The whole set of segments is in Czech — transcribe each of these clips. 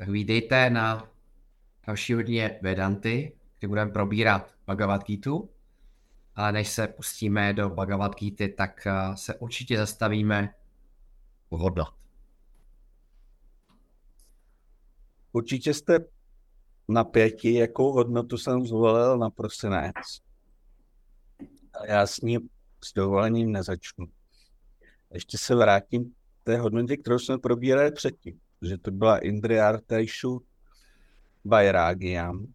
Tak vítejte na další hodině Vedanty, kde budeme probírat Bhagavad Gita. Ale než se pustíme do Bhagavad Gita, tak eh, se určitě zastavíme u hodnot. Určitě jste na pěti, jakou hodnotu jsem zvolil na prosinec. A já s ní s dovolením nezačnu. Ještě se vrátím té hodnotě, kterou jsme probírali předtím že to byla Indriartejšu Bajrágiam.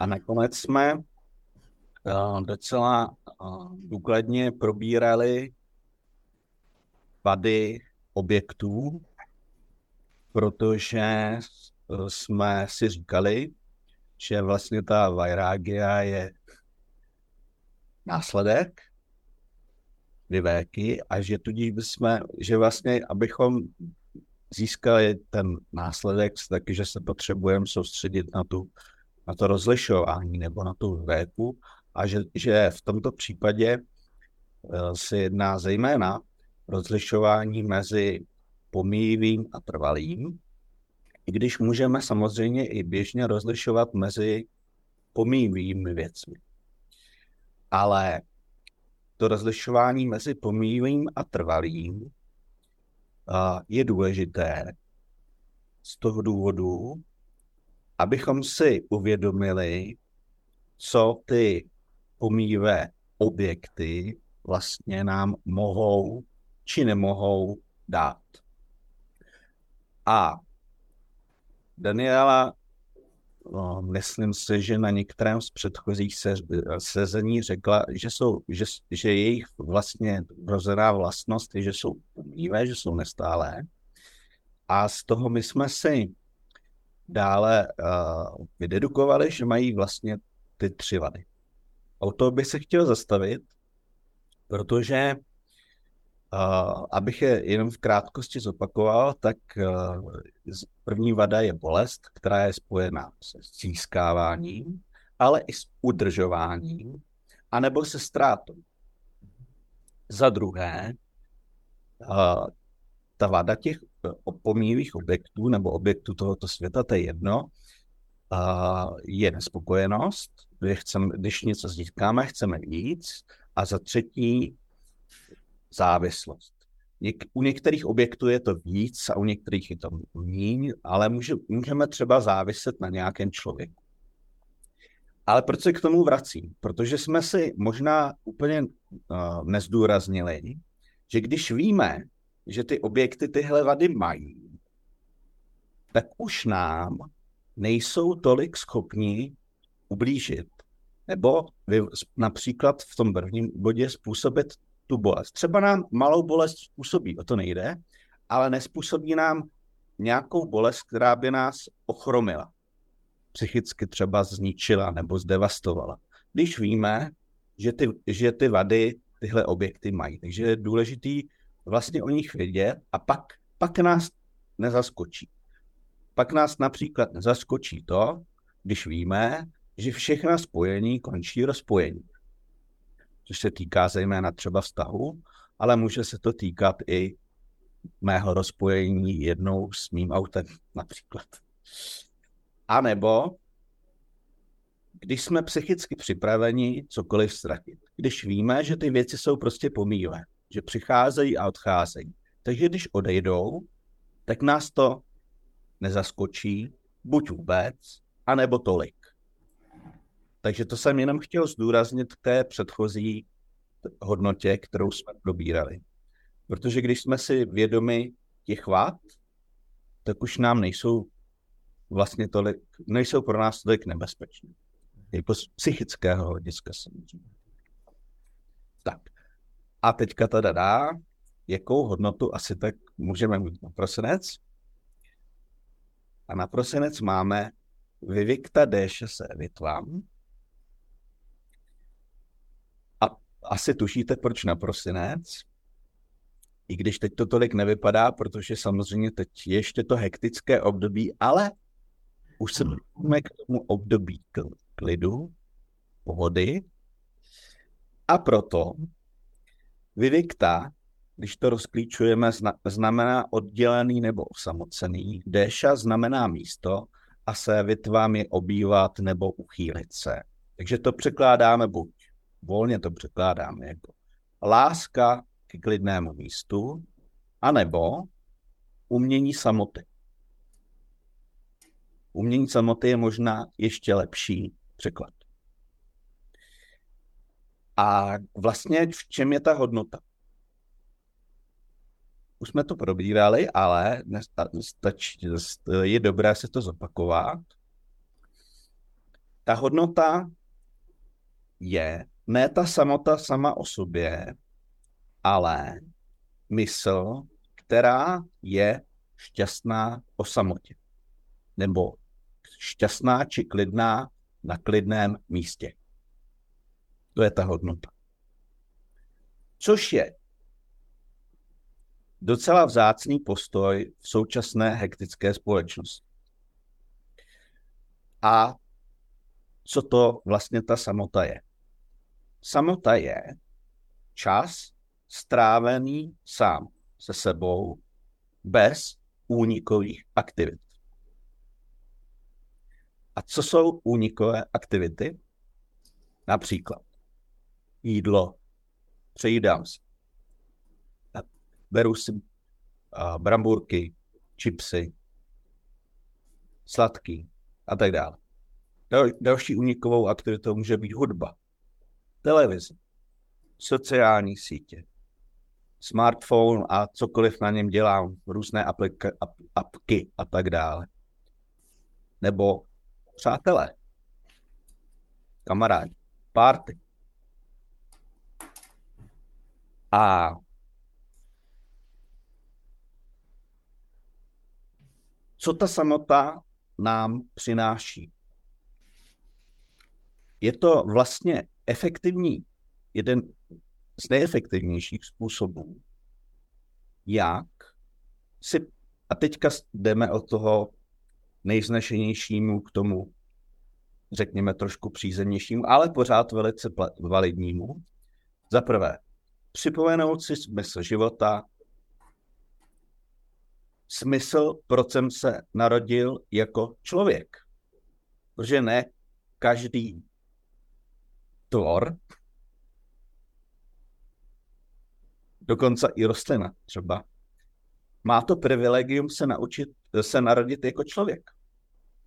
A nakonec jsme uh, docela uh, důkladně probírali vady objektů, protože jsme si říkali, že vlastně ta Vajrágia je následek vyvéky a že tudíž bychom, že vlastně, abychom získali ten následek, taky, že se potřebujeme soustředit na, tu, na to rozlišování nebo na tu véku a že, že v tomto případě eh, se jedná zejména rozlišování mezi pomíjivým a trvalým, i když můžeme samozřejmě i běžně rozlišovat mezi pomíjivými věcmi. Ale to rozlišování mezi pomíjivým a trvalým je důležité z toho důvodu, abychom si uvědomili, co ty pomíjivé objekty vlastně nám mohou či nemohou dát. A Daniela myslím si, že na některém z předchozích se, sezení řekla, že, jsou, že, že jejich vlastně rozená vlastnost je, že jsou umívé, že jsou nestálé. A z toho my jsme si dále uh, vydedukovali, že mají vlastně ty tři vady. O to bych se chtěl zastavit, protože abych je jenom v krátkosti zopakoval, tak uh, první vada je bolest, která je spojená se získáváním, ale i s udržováním, anebo se ztrátou. Za druhé, uh, ta vada těch opomíjivých objektů nebo objektů tohoto světa, to je jedno, je nespokojenost, když, chceme, když něco získáme, chceme víc. A za třetí závislost. Něk- u některých objektů je to víc a u některých je to méně, ale může, můžeme třeba záviset na nějakém člověku. Ale proč se k tomu vracím? Protože jsme si možná úplně uh, nezdůraznili, že když víme, že ty objekty tyhle vady mají, tak už nám nejsou tolik schopni ublížit. Nebo například v tom prvním bodě způsobit tu bolest. Třeba nám malou bolest způsobí, o to nejde, ale nespůsobí nám nějakou bolest, která by nás ochromila. Psychicky třeba zničila nebo zdevastovala. Když víme, že ty, že ty vady tyhle objekty mají. Takže je důležitý vlastně o nich vědět a pak, pak nás nezaskočí. Pak nás například nezaskočí to, když víme, že všechna spojení končí rozpojení což se týká zejména třeba vztahu, ale může se to týkat i mého rozpojení jednou s mým autem například. A nebo když jsme psychicky připraveni cokoliv ztratit. Když víme, že ty věci jsou prostě pomíjivé, že přicházejí a odcházejí. Takže když odejdou, tak nás to nezaskočí, buď vůbec, anebo tolik. Takže to jsem jenom chtěl zdůraznit k té předchozí hodnotě, kterou jsme probírali. Protože když jsme si vědomi těch vád, tak už nám nejsou vlastně tolik, nejsou pro nás tolik nebezpečné. Jako z psychického hlediska samozřejmě. Tak. A teďka teda dá, jakou hodnotu asi tak můžeme mít na prosinec. A na prosinec máme Vivicta D6 Vitvam. A asi tušíte, proč na prosinec. I když teď to tolik nevypadá, protože samozřejmě teď je ještě to hektické období, ale už se blížíme k tomu období klidu, pohody. A proto Vivicta, když to rozklíčujeme, znamená oddělený nebo osamocený. Déša znamená místo a se vytvám je obývat nebo uchýlit se. Takže to překládáme buď, volně to překládáme jako láska k klidnému místu, anebo umění samoty. Umění samoty je možná ještě lepší překlad. A vlastně v čem je ta hodnota? Už jsme to probírali, ale stačí, je dobré se to zopakovat. Ta hodnota je ne ta samota sama o sobě, ale mysl, která je šťastná o samotě. Nebo šťastná či klidná na klidném místě. To je ta hodnota. Což je docela vzácný postoj v současné hektické společnosti. A co to vlastně ta samota je? Samota je čas strávený sám se sebou bez únikových aktivit. A co jsou únikové aktivity? Například jídlo, přejídám si, beru si bramburky, čipsy, sladký a tak dále. Dal, další unikovou aktivitou může být hudba, televize, sociální sítě, smartphone a cokoliv na něm dělám, různé aplika, ap, apky a tak dále. Nebo přátelé, kamarádi, party. A co ta samota nám přináší? Je to vlastně efektivní, jeden z nejefektivnějších způsobů, jak si, a teďka jdeme od toho nejznešenějšímu k tomu, řekněme, trošku přízemnějšímu, ale pořád velice validnímu. Za prvé, připomenout si smysl života, smysl, proč jsem se narodil jako člověk. Protože ne každý tvor, dokonce i rostlina třeba, má to privilegium se naučit, se narodit jako člověk.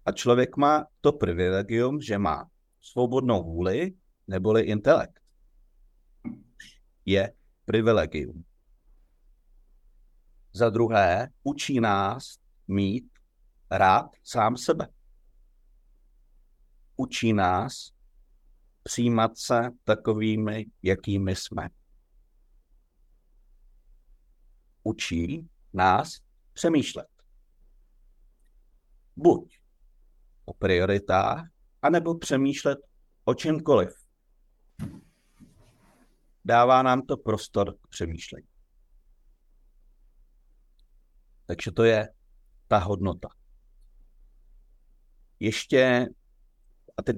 A člověk má to privilegium, že má svobodnou vůli neboli intelekt. Je privilegium. Za druhé, učí nás mít rád sám sebe. Učí nás přijímat se takovými, jakými jsme. Učí nás přemýšlet. Buď o prioritách, anebo přemýšlet o čemkoliv. Dává nám to prostor k přemýšlení. Takže to je ta hodnota. Ještě, a teď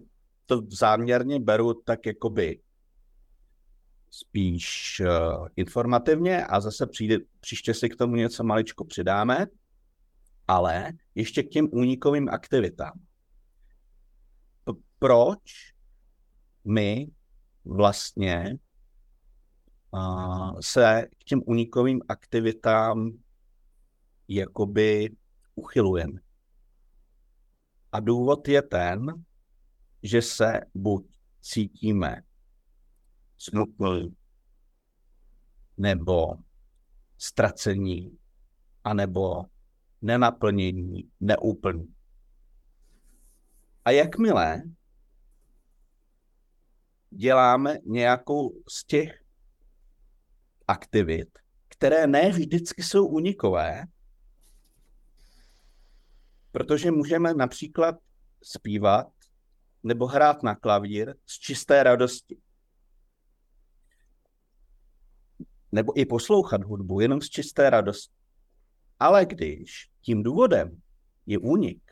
to záměrně beru tak jakoby spíš uh, informativně a zase přijde, příště si k tomu něco maličko přidáme, ale ještě k těm únikovým aktivitám. P- proč my vlastně uh, se k těm únikovým aktivitám jakoby uchylujeme. A důvod je ten, že se buď cítíme smutný, nebo ztracení, anebo nenaplnění, neúplný. A jakmile děláme nějakou z těch aktivit, které ne vždycky jsou unikové, protože můžeme například zpívat nebo hrát na klavír z čisté radosti. Nebo i poslouchat hudbu jenom z čisté radosti. Ale když tím důvodem je únik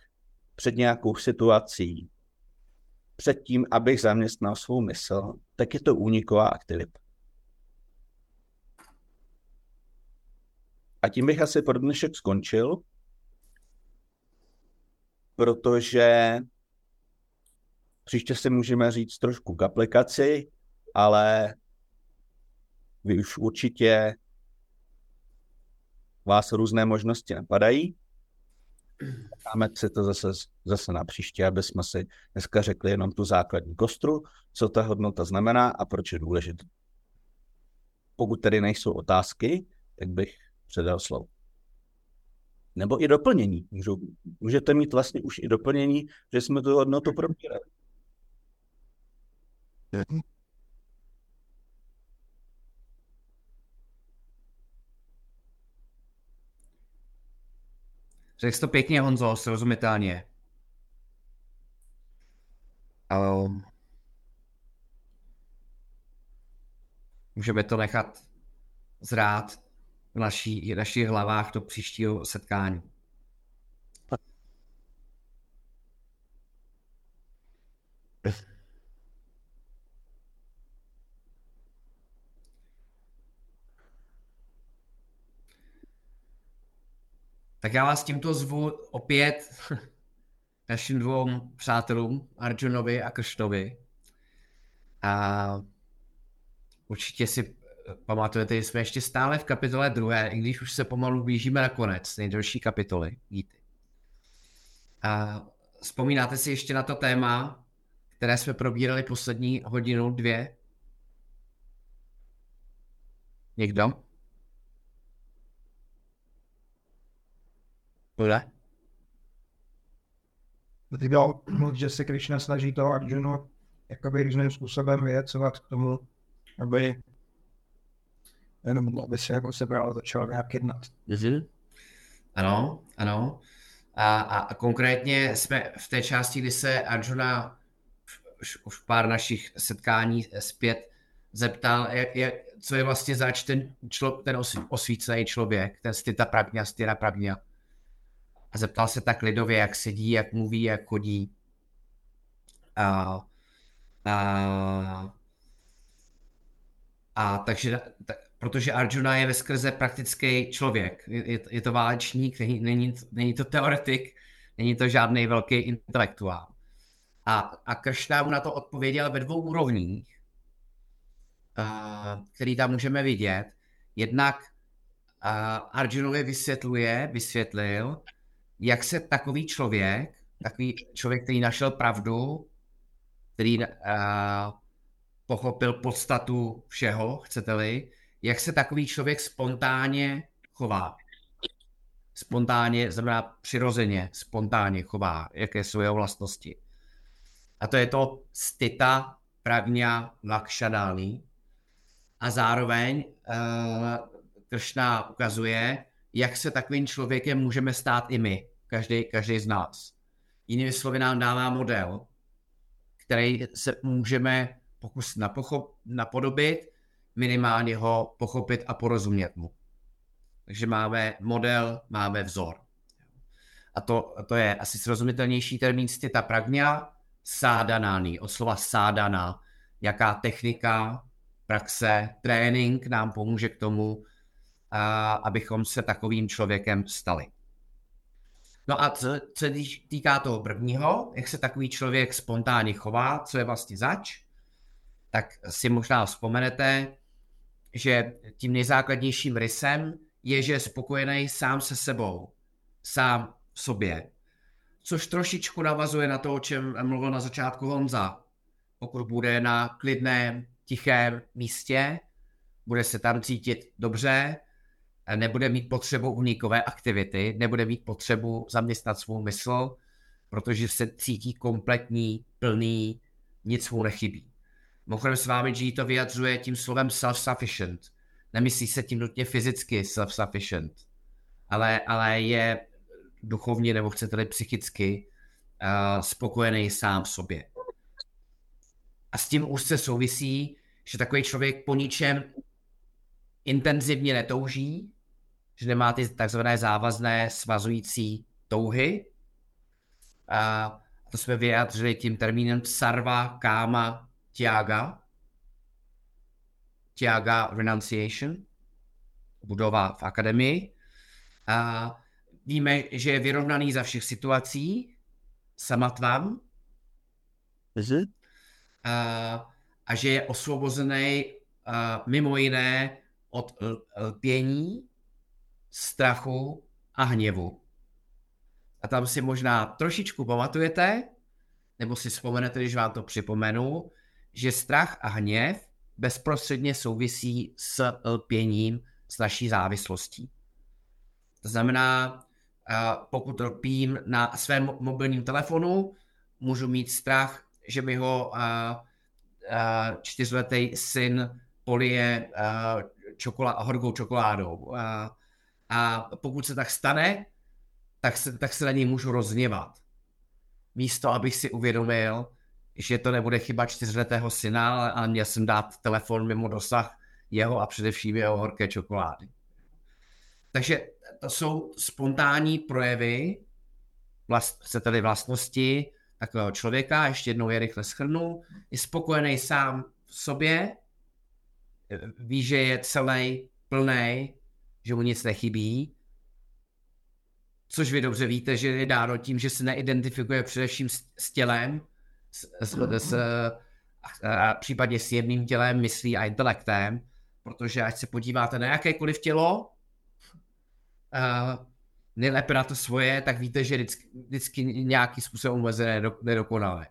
před nějakou situací, před tím, abych zaměstnal svou mysl, tak je to úniková aktivita. A tím bych asi pro dnešek skončil, protože příště si můžeme říct trošku k aplikaci, ale vy už určitě vás různé možnosti napadají. Dáme si to zase, zase na příště, aby jsme si dneska řekli jenom tu základní kostru, co ta hodnota znamená a proč je důležitá. Pokud tedy nejsou otázky, tak bych předal slovo. Nebo i doplnění. Můžete mít vlastně už i doplnění, že jsme tu hodnotu probírali. Řekl jsi to pěkně, Honzo, srozumitelně. Ale můžeme to nechat zrát v naší, v našich hlavách do příštího setkání. Tak já vás tímto zvu opět našim dvou přátelům, Arjunovi a Krštovi. A určitě si pamatujete, že jsme ještě stále v kapitole druhé, i když už se pomalu blížíme na konec nejdelší kapitoly Gíty. A vzpomínáte si ještě na to téma, které jsme probírali poslední hodinu, dvě? Někdo? Bude? Říkal, že se Krishna snaží toho Arjunu jakoby různým způsobem vyjecovat k tomu, aby jenom aby se jako sebral začal nějak jednat. Mm-hmm. Ano, ano. A, a konkrétně jsme v té části, kdy se Arjuna už, už pár našich setkání zpět zeptal, jak, jak, co je vlastně zač ten, člo, ten osvícený člověk, ten stita pravňa, styra pravňa. A zeptal se tak lidově, jak sedí, jak mluví, jak chodí. A, a, a takže, tak, protože Arjuna je ve skrze praktický člověk. Je, je to válečník, není, není, není to teoretik, není to žádný velký intelektuál. A, a Kršna mu na to odpověděl ve dvou úrovních, uh, který tam můžeme vidět. Jednak Arjunovi vysvětluje, vysvětlil, jak se takový člověk, takový člověk, který našel pravdu, který uh, pochopil podstatu všeho, chcete-li, jak se takový člověk spontánně chová. Spontánně znamená přirozeně, spontánně chová, jaké jsou jeho vlastnosti. A to je to stita pravňa lakšanální. A zároveň uh, Kršna ukazuje, jak se takovým člověkem můžeme stát i my, každý, každý z nás. Jinými slovy nám dává model, který se můžeme pokusit napodobit minimálně ho pochopit a porozumět mu. Takže máme model, máme vzor. A to, to je asi srozumitelnější termín stita pragnia, sádanány, od slova sádana, jaká technika, praxe, trénink nám pomůže k tomu, a, abychom se takovým člověkem stali. No a co se týká toho prvního, jak se takový člověk spontánně chová, co je vlastně zač, tak si možná vzpomenete, že tím nejzákladnějším rysem je, že je spokojený sám se sebou, sám v sobě. Což trošičku navazuje na to, o čem mluvil na začátku Honza. Pokud bude na klidném, tichém místě, bude se tam cítit dobře, nebude mít potřebu unikové aktivity, nebude mít potřebu zaměstnat svou mysl, protože se cítí kompletní, plný, nic mu nechybí. Mimochodem s vámi G to vyjadřuje tím slovem self-sufficient. nemyslí se tím nutně fyzicky self-sufficient, ale, ale je duchovně nebo chcete-li psychicky uh, spokojený sám v sobě. A s tím úzce souvisí, že takový člověk po ničem intenzivně netouží, že nemá ty takzvané závazné svazující touhy. A to jsme vyjádřili tím termínem sarva, káma, tiaga. Tiaga renunciation, budova v akademii. A víme, že je vyrovnaný za všech situací, samatvam, a, a že je osvobozený a, mimo jiné od lpění, strachu a hněvu. A tam si možná trošičku pamatujete, nebo si vzpomenete, když vám to připomenu, že strach a hněv bezprostředně souvisí s lpěním, s naší závislostí. To znamená, pokud lpím na svém mobilním telefonu, můžu mít strach, že mi ho čtyřletý syn polije čokolá, horkou čokoládou. A pokud se tak stane, tak se, tak se na něj můžu rozněvat. Místo, abych si uvědomil, že to nebude chyba čtyřletého syna, ale měl jsem dát telefon mimo dosah jeho a především jeho horké čokolády. Takže to jsou spontánní projevy, vlast, chcete-li vlastnosti takového člověka, ještě jednou je rychle schrnu, je spokojený sám v sobě, ví, že je celý plný, že mu nic nechybí, což vy dobře víte, že je dáno tím, že se neidentifikuje především s, s tělem, s, s, s, a případně s jedným tělem, myslí a intelektem, protože ať se podíváte na jakékoliv tělo, uh, nejlépe na to svoje, tak víte, že vždycky, vždycky nějaký způsob omezené nedokonalé.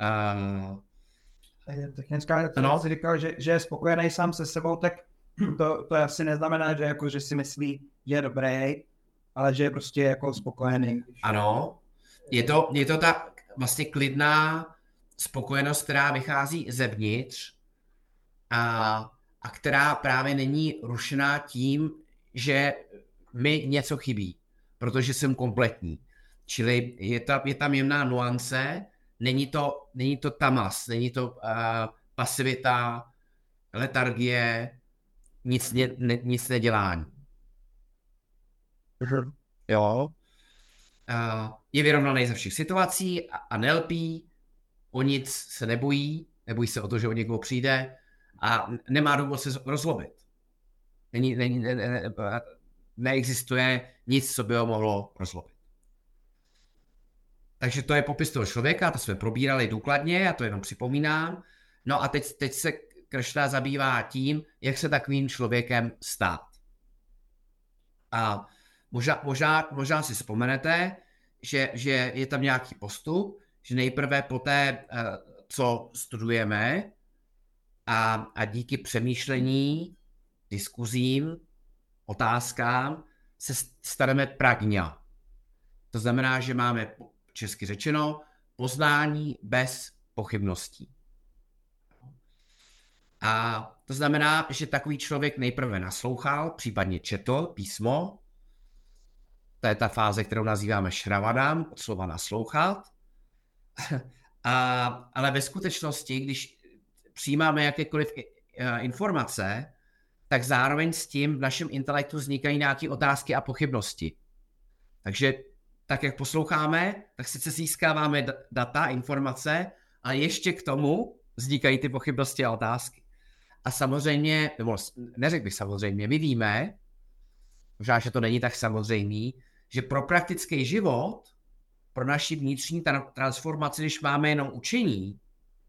Uh, Technická to no. říkal, že, že je spokojený sám se sebou, tak to, to asi neznamená, že, jako, že si myslí, že je dobrý, ale že je prostě jako spokojený. Ano, je to, je to ta vlastně klidná spokojenost, která vychází zevnitř a, a která právě není rušená tím, že mi něco chybí, protože jsem kompletní. Čili je, ta, je tam jemná nuance, není to, není to tamas, není to uh, pasivita, letargie, nic, ne, ne, nic nedělání. Mhm. Jo. Uh, je vyrovnaný ze všech situací a, a nelpí, o nic se nebojí, nebojí se o to, že o někoho přijde a nemá důvod se rozlobit. Není, není, ne, ne, ne, neexistuje nic, co by ho mohlo rozlobit. Takže to je popis toho člověka, to jsme probírali důkladně, já to jenom připomínám. No a teď, teď se Kršna zabývá tím, jak se takovým člověkem stát. A možná, možná, možná si vzpomenete, že, že je tam nějaký postup, že nejprve po té, eh, co studujeme a, a díky přemýšlení, diskuzím, otázkám se staneme pragňa. To znamená, že máme česky řečeno poznání bez pochybností. A to znamená, že takový člověk nejprve naslouchal, případně četl písmo. To je ta fáze, kterou nazýváme šravadám, od slova naslouchat. A, ale ve skutečnosti, když přijímáme jakékoliv informace, tak zároveň s tím v našem intelektu vznikají nějaké otázky a pochybnosti. Takže tak, jak posloucháme, tak sice získáváme data, informace, a ještě k tomu vznikají ty pochybnosti a otázky. A samozřejmě, nebo neřekl bych samozřejmě, my víme, možná, že to není tak samozřejmý, že pro praktický život, pro naši vnitřní transformaci, když máme jenom učení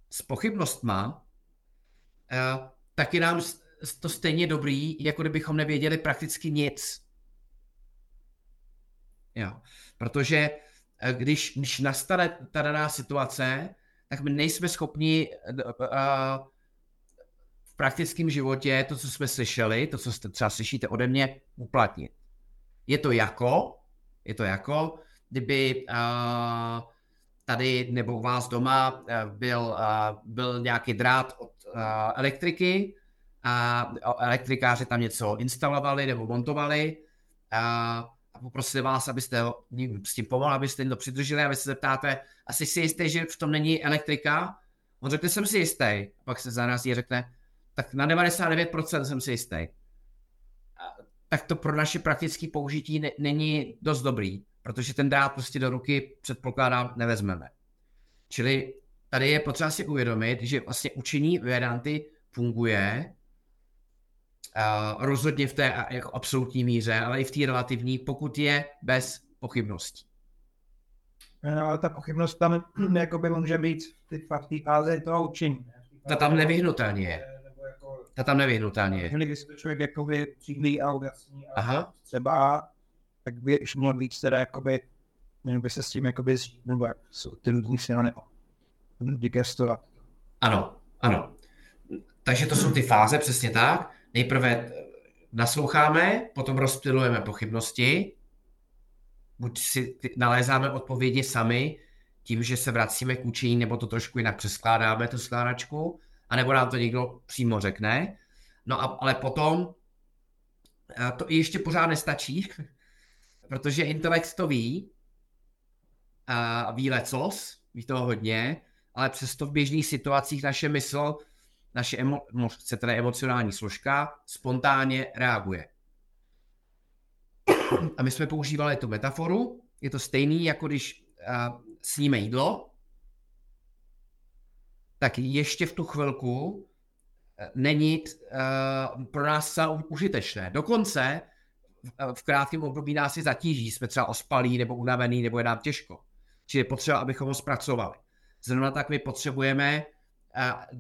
s pochybnostma, eh, tak je nám to stejně dobrý, jako kdybychom nevěděli prakticky nic. Jo. Protože eh, když, když nastane ta daná situace, tak my nejsme schopni uh, praktickém životě to, co jsme slyšeli, to, co jste třeba slyšíte ode mě, uplatnit. Je to jako, je to jako, kdyby uh, tady nebo u vás doma byl, uh, byl nějaký drát od uh, elektriky a elektrikáři tam něco instalovali nebo montovali a, a poprosili vás, abyste ho s tím pomohli, abyste jim to přidrželi a vy se zeptáte, asi si jistý, že v tom není elektrika? On řekne, jsem si jistý. A pak se zarazí a řekne, tak na 99% jsem si jistý. A, tak to pro naše praktické použití ne, není dost dobrý, protože ten drát prostě do ruky předpokládám nevezmeme. Čili tady je potřeba si uvědomit, že vlastně učení Vedanty funguje uh, rozhodně v té jako absolutní míře, ale i v té relativní, pokud je bez pochybností. No, ale ta pochybnost tam jakoby může být v té fázi toho učení. Ta tam nevyhnutelně je. Ta tam nevyhnutelně je. Když člověk jakoby třídí a ujasní a Aha. třeba, tak by šlo víc teda jakoby, by se s tím jakoby zžít, nebo jak jsou ty různý synonymy. Digestovat. Ano, ano. Takže to jsou ty fáze, přesně tak. Nejprve nasloucháme, potom rozptilujeme pochybnosti, buď si nalézáme odpovědi sami, tím, že se vracíme k učení, nebo to trošku jinak přeskládáme, tu skládačku, anebo nám to někdo přímo řekne. No a, ale potom a to ještě pořád nestačí, protože intelekt to ví, a ví lecos, ví toho hodně, ale přesto v běžných situacích naše mysl, naše emo, no, chcete emocionální složka spontánně reaguje. A my jsme používali tu metaforu, je to stejný, jako když uh, sníme jídlo, tak ještě v tu chvilku není uh, pro nás užitečné. Dokonce v krátkém období nás je zatíží, jsme třeba ospalí nebo unavený, nebo je nám těžko. Čili je potřeba, abychom ho zpracovali. Zrovna tak my potřebujeme,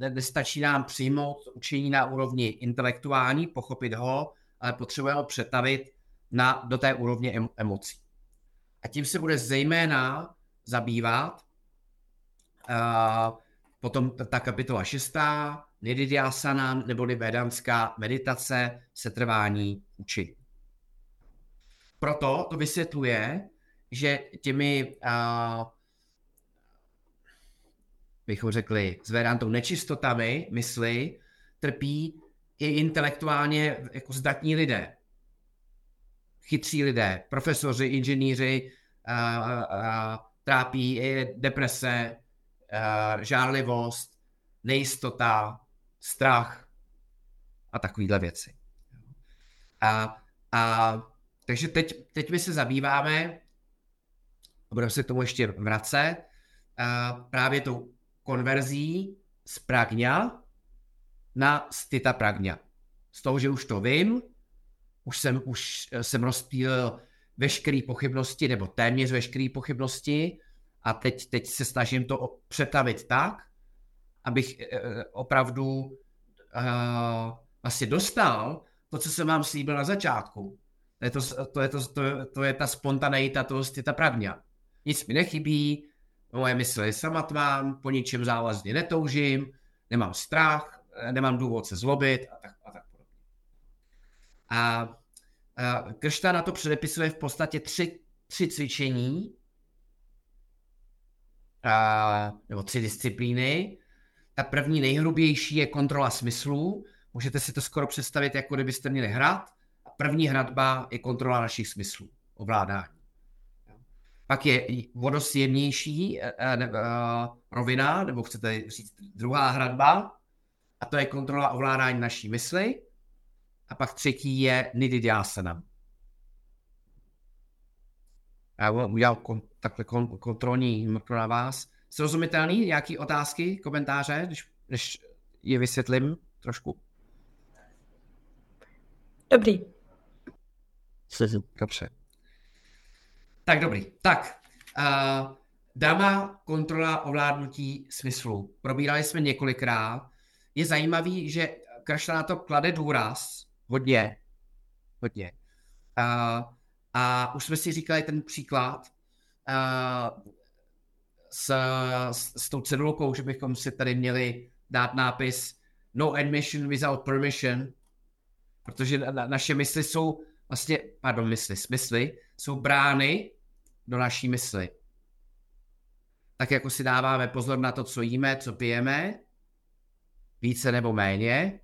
nestačí nám přijmout učení na úrovni intelektuální, pochopit ho, ale potřebujeme ho přetavit na, do té úrovně emocí. A tím se bude zejména zabývat uh, potom ta kapitola šestá, Nididhyasana neboli vedanská meditace, setrvání učení. Proto to vysvětluje, že těmi uh, bychom řekli, s Vedantou nečistotami mysli trpí i intelektuálně jako zdatní lidé. Chytří lidé, profesoři, inženýři, uh, uh, trápí i deprese, žárlivost, nejistota, strach a takovéhle věci. A, a takže teď, teď my se zabýváme, budeme se k tomu ještě vracet, a právě tou konverzí z pragňa na stita pragňa. Z toho, že už to vím, už jsem, už jsem rozptýlil veškeré pochybnosti, nebo téměř veškeré pochybnosti a teď, teď se snažím to přetavit tak, abych eh, opravdu uh, vlastně dostal to, co jsem vám slíbil na začátku. To je, to, to, je, to, to, to je ta spontaneita, to je ta pravda. Nic mi nechybí, moje mysl je samotvám, po ničem závazně netoužím, nemám strach, nemám důvod se zlobit a tak, a tak podobně. A, a Kršta na to předepisuje v podstatě tři, tři cvičení, a, nebo tři disciplíny. Ta první nejhrubější je kontrola smyslů. Můžete si to skoro představit, jako kdybyste měli hrát. A první hradba je kontrola našich smyslů, ovládání. Pak je vodost jemnější eh, eh, rovina, nebo chcete říct druhá hradba, a to je kontrola ovládání naší mysli. A pak třetí je nididhyasana. Já udělal kon, takhle kon, kontrolní mrknu na vás. Srozumitelný? Nějaké otázky, komentáře, když, když je vysvětlím trošku? Dobrý. Dobře. Tak dobrý. Tak, uh, dama kontrola ovládnutí smyslu. Probírali jsme několikrát. Je zajímavý, že Krašna na to klade důraz hodně. Hodně. Uh, a už jsme si říkali ten příklad uh, s, s, s tou cedulkou, že bychom si tady měli dát nápis No admission without permission, protože na, naše mysli jsou vlastně, pardon, mysli, smysly jsou brány do naší mysli. Tak jako si dáváme pozor na to, co jíme, co pijeme, více nebo méně,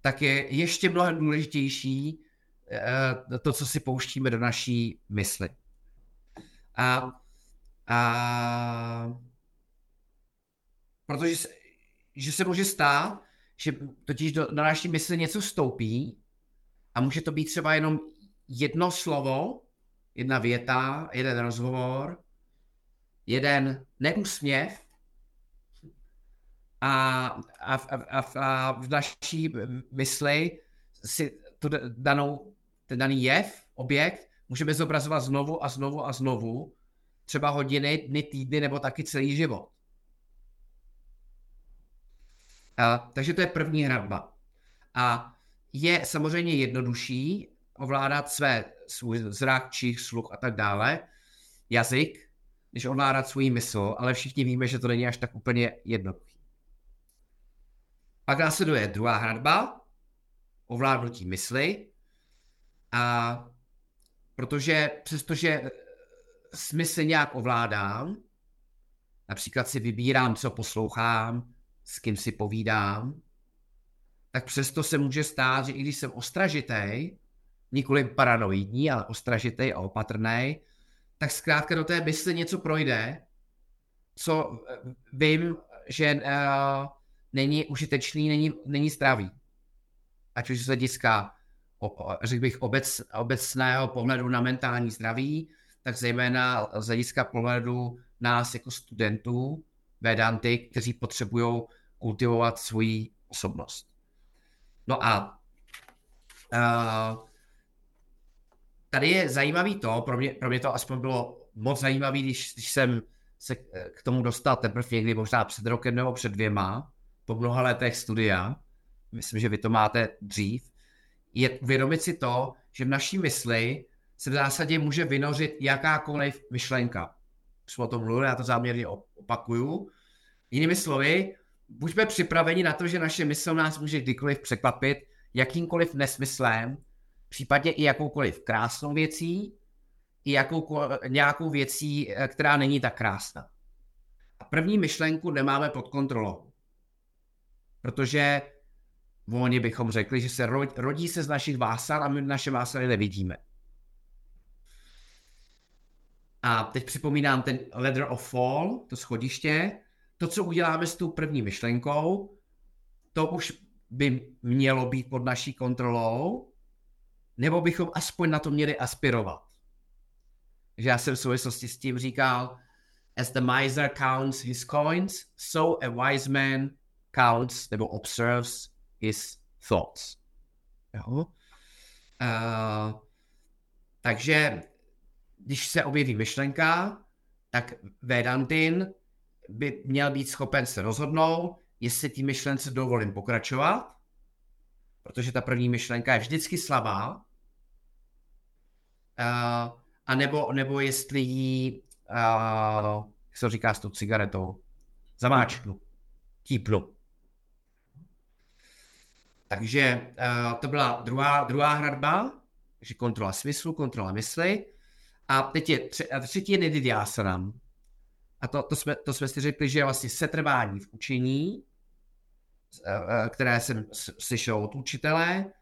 tak je ještě mnohem důležitější to, co si pouštíme do naší mysli. A, a protože se, že se může stát, že totiž do, do naší mysli něco vstoupí a může to být třeba jenom jedno slovo, jedna věta, jeden rozhovor, jeden neúsměv a, a, a, a v naší mysli si tu danou, ten daný jev, objekt, můžeme zobrazovat znovu a znovu a znovu, třeba hodiny, dny, týdny nebo taky celý život. A, takže to je první hradba. A je samozřejmě jednodušší ovládat své, svůj zrak, čich, sluch a tak dále, jazyk, než ovládat svůj mysl, ale všichni víme, že to není až tak úplně jednoduché. Pak následuje druhá hradba, ovládnutí mysli. A protože přestože smysl nějak ovládám, například si vybírám, co poslouchám, s kým si povídám, tak přesto se může stát, že i když jsem ostražitej, nikoli paranoidní, ale ostražitej a opatrný, tak zkrátka do té mysli něco projde, co eh, vím, že uh, není užitečný, není, není zdravý. Ať už z hlediska, řekl bych, obec, obecného pohledu na mentální zdraví, tak zejména z hlediska pohledu nás jako studentů Vedanty, kteří potřebují kultivovat svoji osobnost. No a uh, tady je zajímavý to, pro mě, pro mě to aspoň bylo moc zajímavý, když, když jsem se k tomu dostal teprve někdy možná před rokem nebo před dvěma, po mnoha letech studia, myslím, že vy to máte dřív, je uvědomit si to, že v naší mysli se v zásadě může vynořit jakákoliv myšlenka. Jsme o tom mluvili, já to záměrně opakuju. Jinými slovy, buďme připraveni na to, že naše mysl nás může kdykoliv překvapit jakýmkoliv nesmyslem, případně i jakoukoliv krásnou věcí, i jakou, nějakou věcí, eh, která není tak krásná. A první myšlenku nemáme pod kontrolou. Protože volně bychom řekli, že se rodí se z našich vásal a my naše vásary nevidíme. A teď připomínám ten ladder of fall, to schodiště. To, co uděláme s tou první myšlenkou, to už by mělo být pod naší kontrolou, nebo bychom aspoň na to měli aspirovat. Že já jsem v souvislosti s tím říkal, as the miser counts his coins, so a wise man counts nebo observes his thoughts. Jo? Uh, takže když se objeví myšlenka, tak Vedantin by měl být schopen se rozhodnout, jestli ty myšlence dovolím pokračovat, protože ta první myšlenka je vždycky slabá, uh, a nebo, nebo jestli ji, uh, jak se říká s tou cigaretou, zamáčknu, típnu. Takže uh, to byla druhá, druhá hradba, takže kontrola smyslu, kontrola mysli. A teď je tři, a třetí je nididyasanam. A to, to, jsme, to jsme si řekli, že je vlastně setrvání v učení, uh, které jsem slyšel od učitele.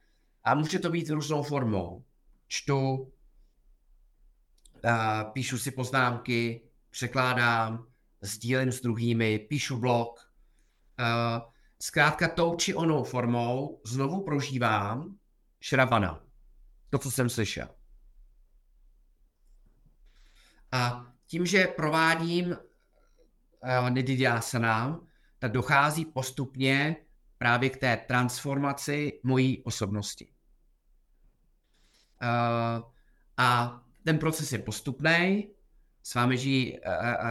A může to být různou formou. Čtu, píšu si poznámky, překládám, sdílím s druhými, píšu blog. Zkrátka tou či onou formou znovu prožívám šravana. To, co jsem slyšel. A tím, že provádím uh, nididhyasana, tak dochází postupně právě k té transformaci mojí osobnosti. Uh, a ten proces je postupný. S vámi žijí, uh,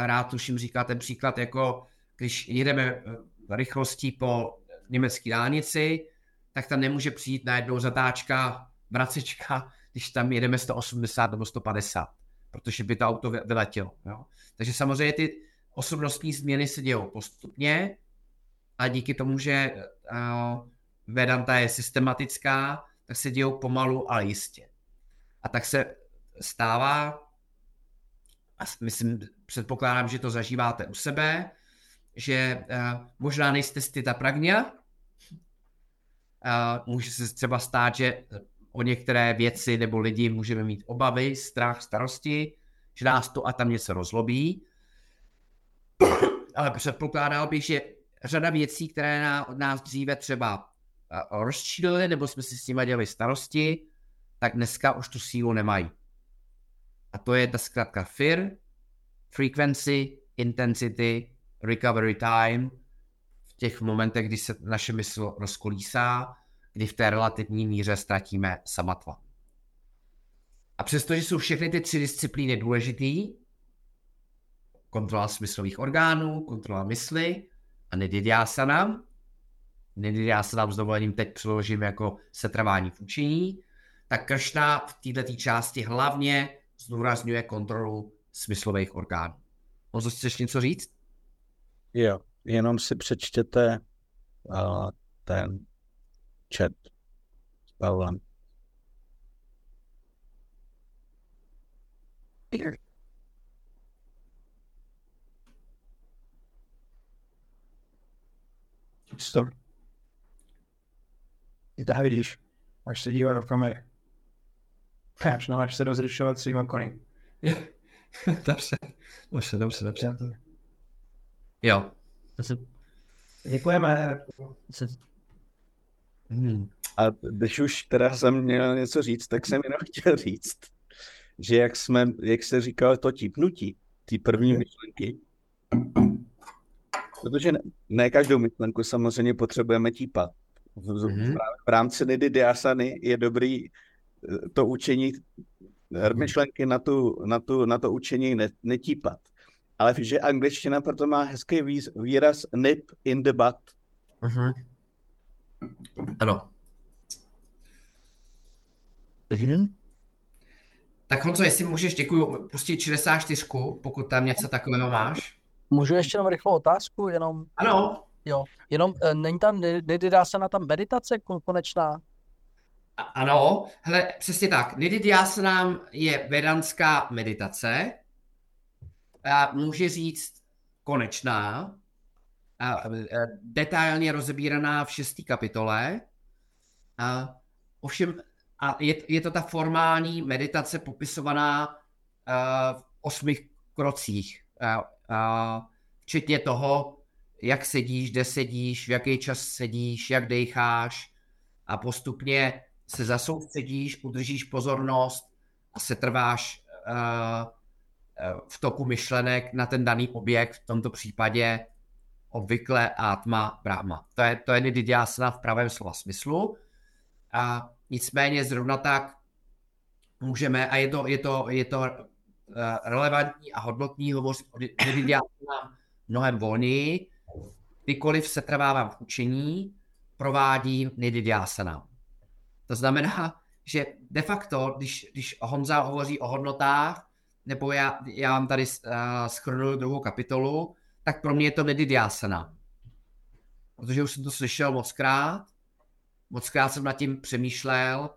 rád tuším říká ten příklad, jako když jedeme rychlostí po německé dálnici, tak tam nemůže přijít najednou zatáčka, vracečka, když tam jedeme 180 nebo 150, protože by to auto vyletělo. Jo? Takže samozřejmě ty osobnostní změny se dějou postupně a díky tomu, že uh, Vedanta je systematická, tak se dějou pomalu, ale jistě. A tak se stává, a myslím, předpokládám, že to zažíváte u sebe, že uh, možná nejste ta pragnia, Uh, může se třeba stát, že o některé věci nebo lidi můžeme mít obavy, strach, starosti, že nás to a tam něco rozlobí. Ale předpokládal bych, že řada věcí, které na, nás dříve třeba uh, rozčílily, nebo jsme si s nimi dělali starosti, tak dneska už tu sílu nemají. A to je ta zkrátka FIR, Frequency, Intensity, Recovery Time, v těch momentech, kdy se naše mysl rozkolísá, kdy v té relativní míře ztratíme samatva. A přestože jsou všechny ty tři disciplíny důležitý, kontrola smyslových orgánů, kontrola mysli a nididhyasana, nididhyasana s dovolením teď přeložím jako setrvání v učení, tak Kršna v této části hlavně zdůrazňuje kontrolu smyslových orgánů. Mozo, chceš něco říct? Jo, jenom si přečtěte uh, ten chat s Pavlem. Stop. I to vidíš, až se dívat do kamery. Až no, až se rozlišovat svýma koní. dobře, dobře, dobře, Jo. Děkujeme. Hmm. A když už teda jsem měl něco říct, tak jsem jenom chtěl říct, že jak, jsme, jak se říkalo to típnutí, ty první myšlenky, protože ne, ne každou myšlenku samozřejmě potřebujeme típat. V, mm-hmm. v rámci Nidy Diasany je dobrý eh, to učení, eh, myšlenky na, tu, na, tu, na to učení netípat. Ale že angličtina proto má hezký výraz nip in the butt. Mm-hmm. Ano. Mm-hmm. Tak Honzo, jestli můžeš, děkuji, pustit 64, pokud tam něco takového máš. Můžu ještě jenom rychlou otázku, jenom... Ano. Jo, jenom e, není tam, nedá se na tam meditace konečná? A, ano, hele, přesně tak. Nididhyasana je vedanská meditace. A může říct konečná, a, detailně rozebíraná v šestý kapitole. A, ovšem, a je, je to ta formální meditace popisovaná v osmi krocích. Včetně toho, jak sedíš, kde sedíš, v jaký čas sedíš, jak decháš a postupně se zasoustředíš, udržíš pozornost a se trváš uh, v toku myšlenek na ten daný objekt, v tomto případě obvykle Atma Brahma. To je, to je nididhyasana v pravém slova smyslu. A nicméně zrovna tak můžeme, a je to, je to, je to relevantní a hodnotní hovořit o nididhyasana mnohem volněji, kdykoliv se trvávám v učení, provádím nididhyasana. To znamená, že de facto, když, když Honza hovoří o hodnotách, nebo já, já vám tady uh, schrnuju druhou kapitolu, tak pro mě je to nididhyasana. Protože už jsem to slyšel moc krát, moc krát jsem nad tím přemýšlel,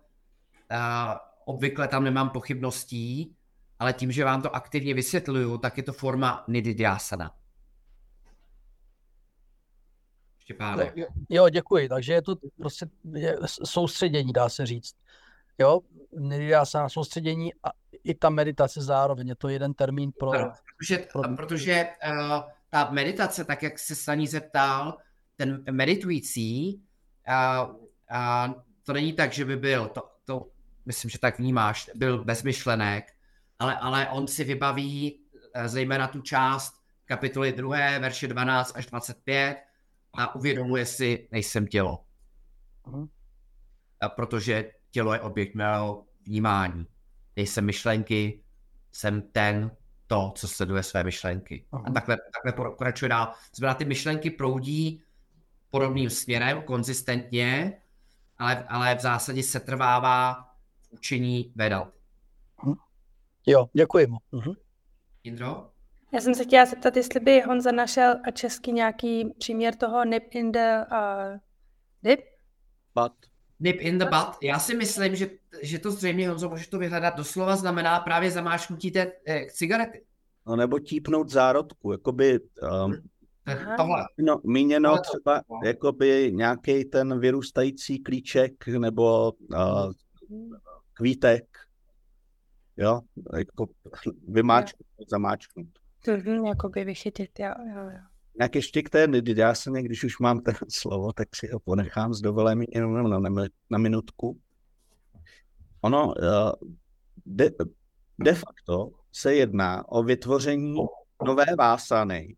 uh, obvykle tam nemám pochybností, ale tím, že vám to aktivně vysvětluju, tak je to forma nididhyasana. Štěpáne. Jo, děkuji. Takže je to prostě soustředění, dá se říct. Jo, nedá se na soustředění a i ta meditace zároveň. Je to jeden termín pro... Ano, protože, pro... protože uh, ta meditace, tak jak se Saní zeptal, ten meditující, uh, uh, to není tak, že by byl, to, to myslím, že tak vnímáš, byl bez myšlenek, ale, ale on si vybaví uh, zejména tu část kapitoly 2, verše 12 až 25, a uvědomuje si, nejsem tělo. Uh-huh. A protože tělo je objekt mého vnímání. Nejsem myšlenky, jsem ten, to, co sleduje své myšlenky. Uh-huh. A takhle, takhle pokračuje dál. Znamená, ty myšlenky proudí podobným směrem, konzistentně, ale, ale v zásadě se trvává v učení Vedal. Uh-huh. Jo, děkuji mu. Uh-huh. Indro? Já jsem se chtěla zeptat, jestli by Honza našel a český nějaký příměr toho nip in the uh, dip? Butt. Nip in the butt. Já si myslím, že, že to zřejmě, Honzo, můžeš to vyhledat, doslova znamená právě zamášnutí té eh, cigarety. No nebo típnout zárodku, jakoby um, tohle. No, míněno třeba jakoby nějaký ten vyrůstající klíček nebo uh, kvítek, jo, jako vymáčknout, zamáčknout. Mhm, jakoby vychytit, jo, jo, jo. Jak ještě k té se když už mám ten slovo, tak si ho ponechám s dovolením jenom na, na, na minutku. Ono uh, de, de facto se jedná o vytvoření nové vásany,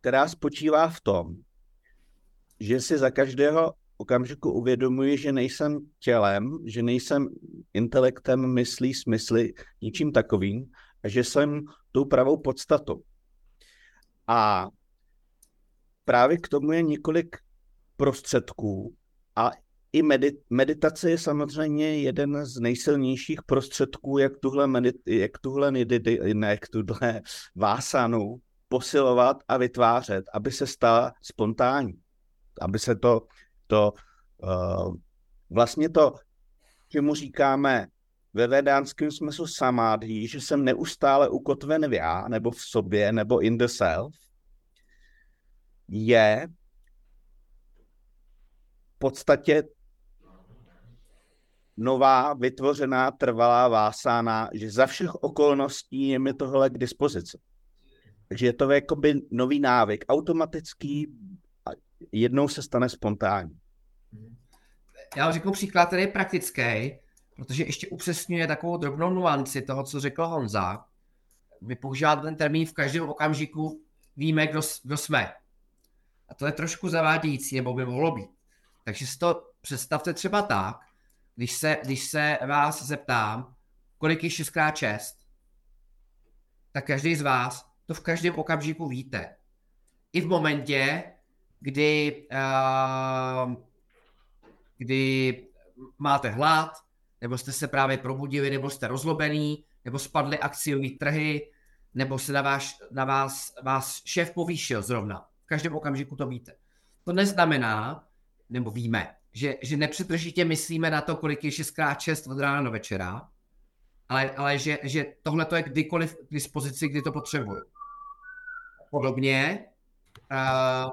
která spočívá v tom, že si za každého okamžiku uvědomuji, že nejsem tělem, že nejsem intelektem, myslí, smysly, ničím takovým, a že jsem tou pravou podstatou. A právě k tomu je několik prostředků a i medit- meditace je samozřejmě jeden z nejsilnějších prostředků, jak tuhle, medit- jak tuhle, ne, jak tuhle vásanu posilovat a vytvářet, aby se stala spontánní. Aby se to, to uh, vlastně to, čemu říkáme ve vedánském smyslu samádhí, že jsem neustále ukotven v já, nebo v sobě, nebo in the self, je v podstatě nová, vytvořená, trvalá vásána, že za všech okolností je mi tohle k dispozici. Takže je to jakoby nový návyk, automatický a jednou se stane spontánní. Já vám řeknu příklad, který je praktický, protože ještě upřesňuje takovou drobnou nuanci toho, co řekl Honza. My používáme ten termín v každém okamžiku, víme, kdo, kdo jsme. A to je trošku zavádějící, nebo by mohlo být. Takže si to představte třeba tak, když se, když se vás zeptám, kolik je 6x6, tak každý z vás to v každém okamžiku víte. I v momentě, kdy, uh, kdy máte hlad, nebo jste se právě probudili, nebo jste rozlobený, nebo spadly akciové trhy, nebo se na, vás, na vás, vás šéf povýšil zrovna. Každém okamžiku to víte. To neznamená, nebo víme, že, že nepřetržitě myslíme na to, kolik je 6x6 od rána do večera, ale, ale že, že tohle to je kdykoliv k dispozici, kdy to potřebuju. Podobně uh,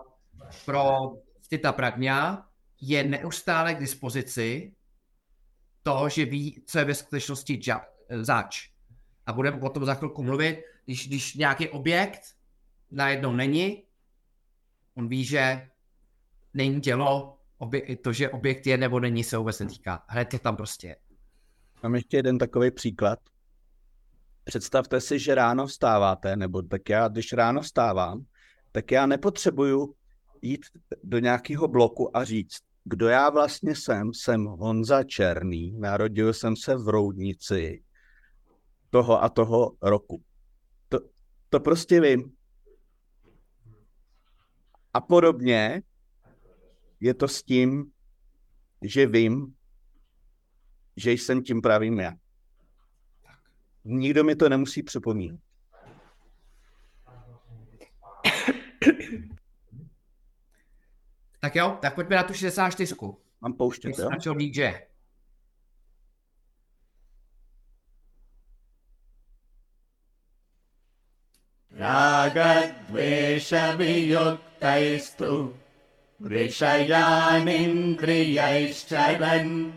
pro Stita Pragňa je neustále k dispozici to, že ví, co je ve skutečnosti ja, zač. A budeme o tom za chvilku mluvit, když, když nějaký objekt najednou není, on ví, že není tělo, obje, to, že objekt je nebo není, se vůbec netýká. Hned je tam prostě. Mám ještě jeden takový příklad. Představte si, že ráno vstáváte, nebo tak já, když ráno vstávám, tak já nepotřebuju jít do nějakého bloku a říct, kdo já vlastně jsem. Jsem Honza Černý, narodil jsem se v Roudnici toho a toho roku. To, to prostě vím. A podobně je to s tím, že vím, že jsem tím pravým já. Nikdo mi to nemusí připomínat. Tak jo, tak pojďme na tu 64. Mám pouštět, jo? Začal DJ. रागद्वेषवियुक्तैस्तु विषयानिन्द्रियैश्चरन्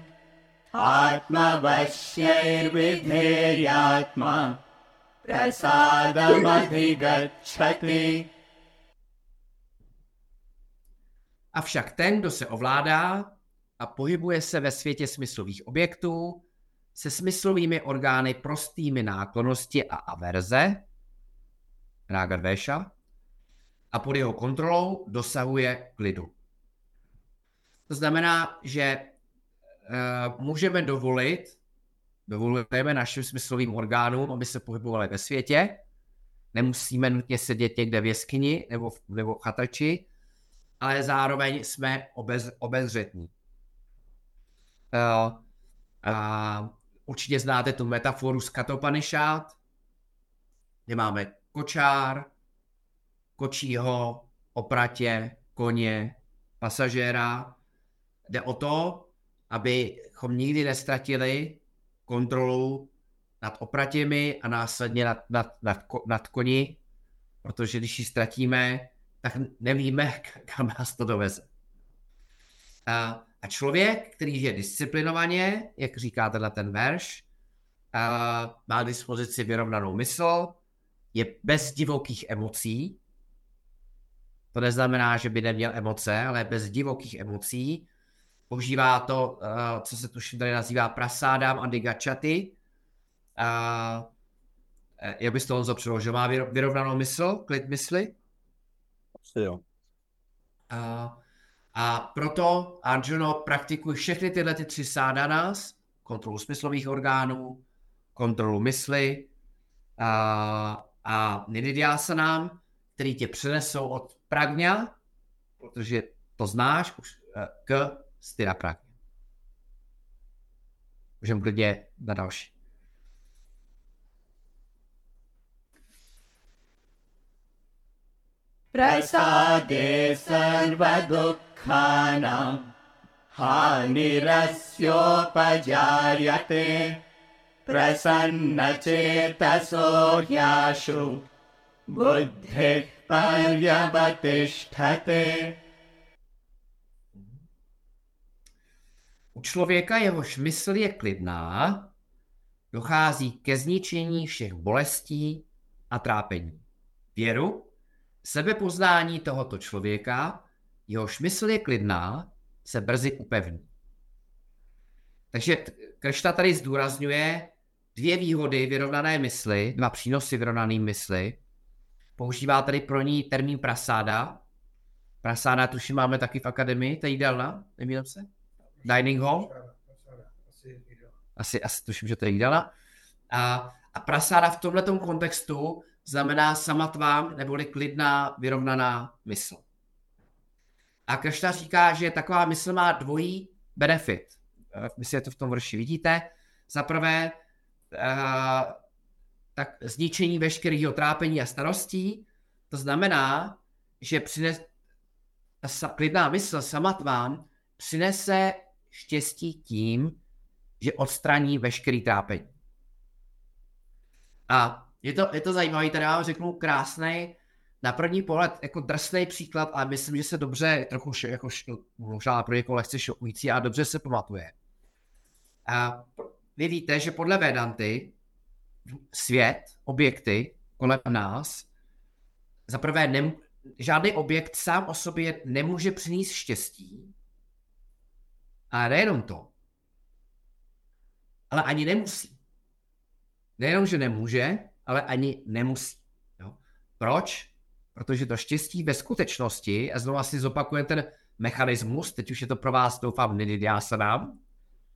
आत्मवश्यैर्विधेयात्मा प्रसादमधिगच्छति Avšak ten, kdo se ovládá a pohybuje se ve světě smyslových objektů, se smyslovými orgány prostými náklonosti a averze, Rágadvéša, a pod jeho kontrolou dosahuje klidu. To znamená, že uh, můžeme dovolit, dovolujeme našim smyslovým orgánům, aby se pohybovali ve světě, nemusíme nutně sedět někde v jeskyni nebo v, nebo v chatači, ale zároveň jsme obez, obezřetní. Uh, uh, určitě znáte tu metaforu z Katopanishad, kde máme kočár, kočího, opratě, koně, pasažéra. Jde o to, abychom nikdy nestratili kontrolu nad opratěmi a následně nad, nad, nad, nad koni, protože když ji ztratíme, tak nevíme, kam nás to doveze. A, a člověk, který je disciplinovaně, jak říká tenhle ten verš, a má dispozici vyrovnanou mysl, je bez divokých emocí, to neznamená, že by neměl emoce, ale bez divokých emocí. Používá to, co se tuším tady nazývá prasádám a digačaty. Jak bys to Honzo přeložil? Má vyrovnanou mysl, klid mysli? Asi jo. A, a proto Arjuno praktikuje všechny tyhle ty tři sádanas, kontrolu smyslových orgánů, kontrolu mysli a, a nididyasanám, který tě přenesou od pragňa, protože to znáš, už eh, k styra pragňa. Můžeme klidně na další. प्रसादे सर्वदुःखानां हानिरस्योपजार्यते प्रसन्नचेतसो ह्याशु बुद्धिः पर्यवतिष्ठते U člověka jehož mysl je klidná, dochází ke zničení všech bolestí a trápení. Věru Sebepoznání tohoto člověka, jehož mysl je klidná, se brzy upevní. Takže Kršta tady zdůrazňuje dvě výhody vyrovnané mysli, dva přínosy vyrovnané mysli. Používá tady pro ní termín prasáda. Prasáda, tuším, máme taky v akademii, to je jídelna, nemýlím se? Dining hall? Asi, asi tuším, že to je jídelna. A, a prasáda v tomto kontextu znamená samatvám neboli klidná, vyrovnaná mysl. A Kršna říká, že taková mysl má dvojí benefit. Vy si to v tom vrši vidíte. Za prvé, uh, tak zničení veškerého trápení a starostí, to znamená, že přines, ta klidná mysl samatván přinese štěstí tím, že odstraní veškerý trápení. A je to, je to zajímavý, tady vám řeknu krásný, na první pohled jako drsný příklad, ale myslím, že se dobře, trochu jako možná pro někoho lehce šokující, a dobře se pamatuje. A vy víte, že podle Vedanty svět, objekty kolem nás, za prvé nem, žádný objekt sám o sobě nemůže přinést štěstí. A nejenom to, ale ani nemusí. Nejenom, že nemůže, ale ani nemusí. Jo? Proč? Protože to štěstí ve skutečnosti, a znovu si zopakujeme ten mechanismus, teď už je to pro vás, doufám, nedám,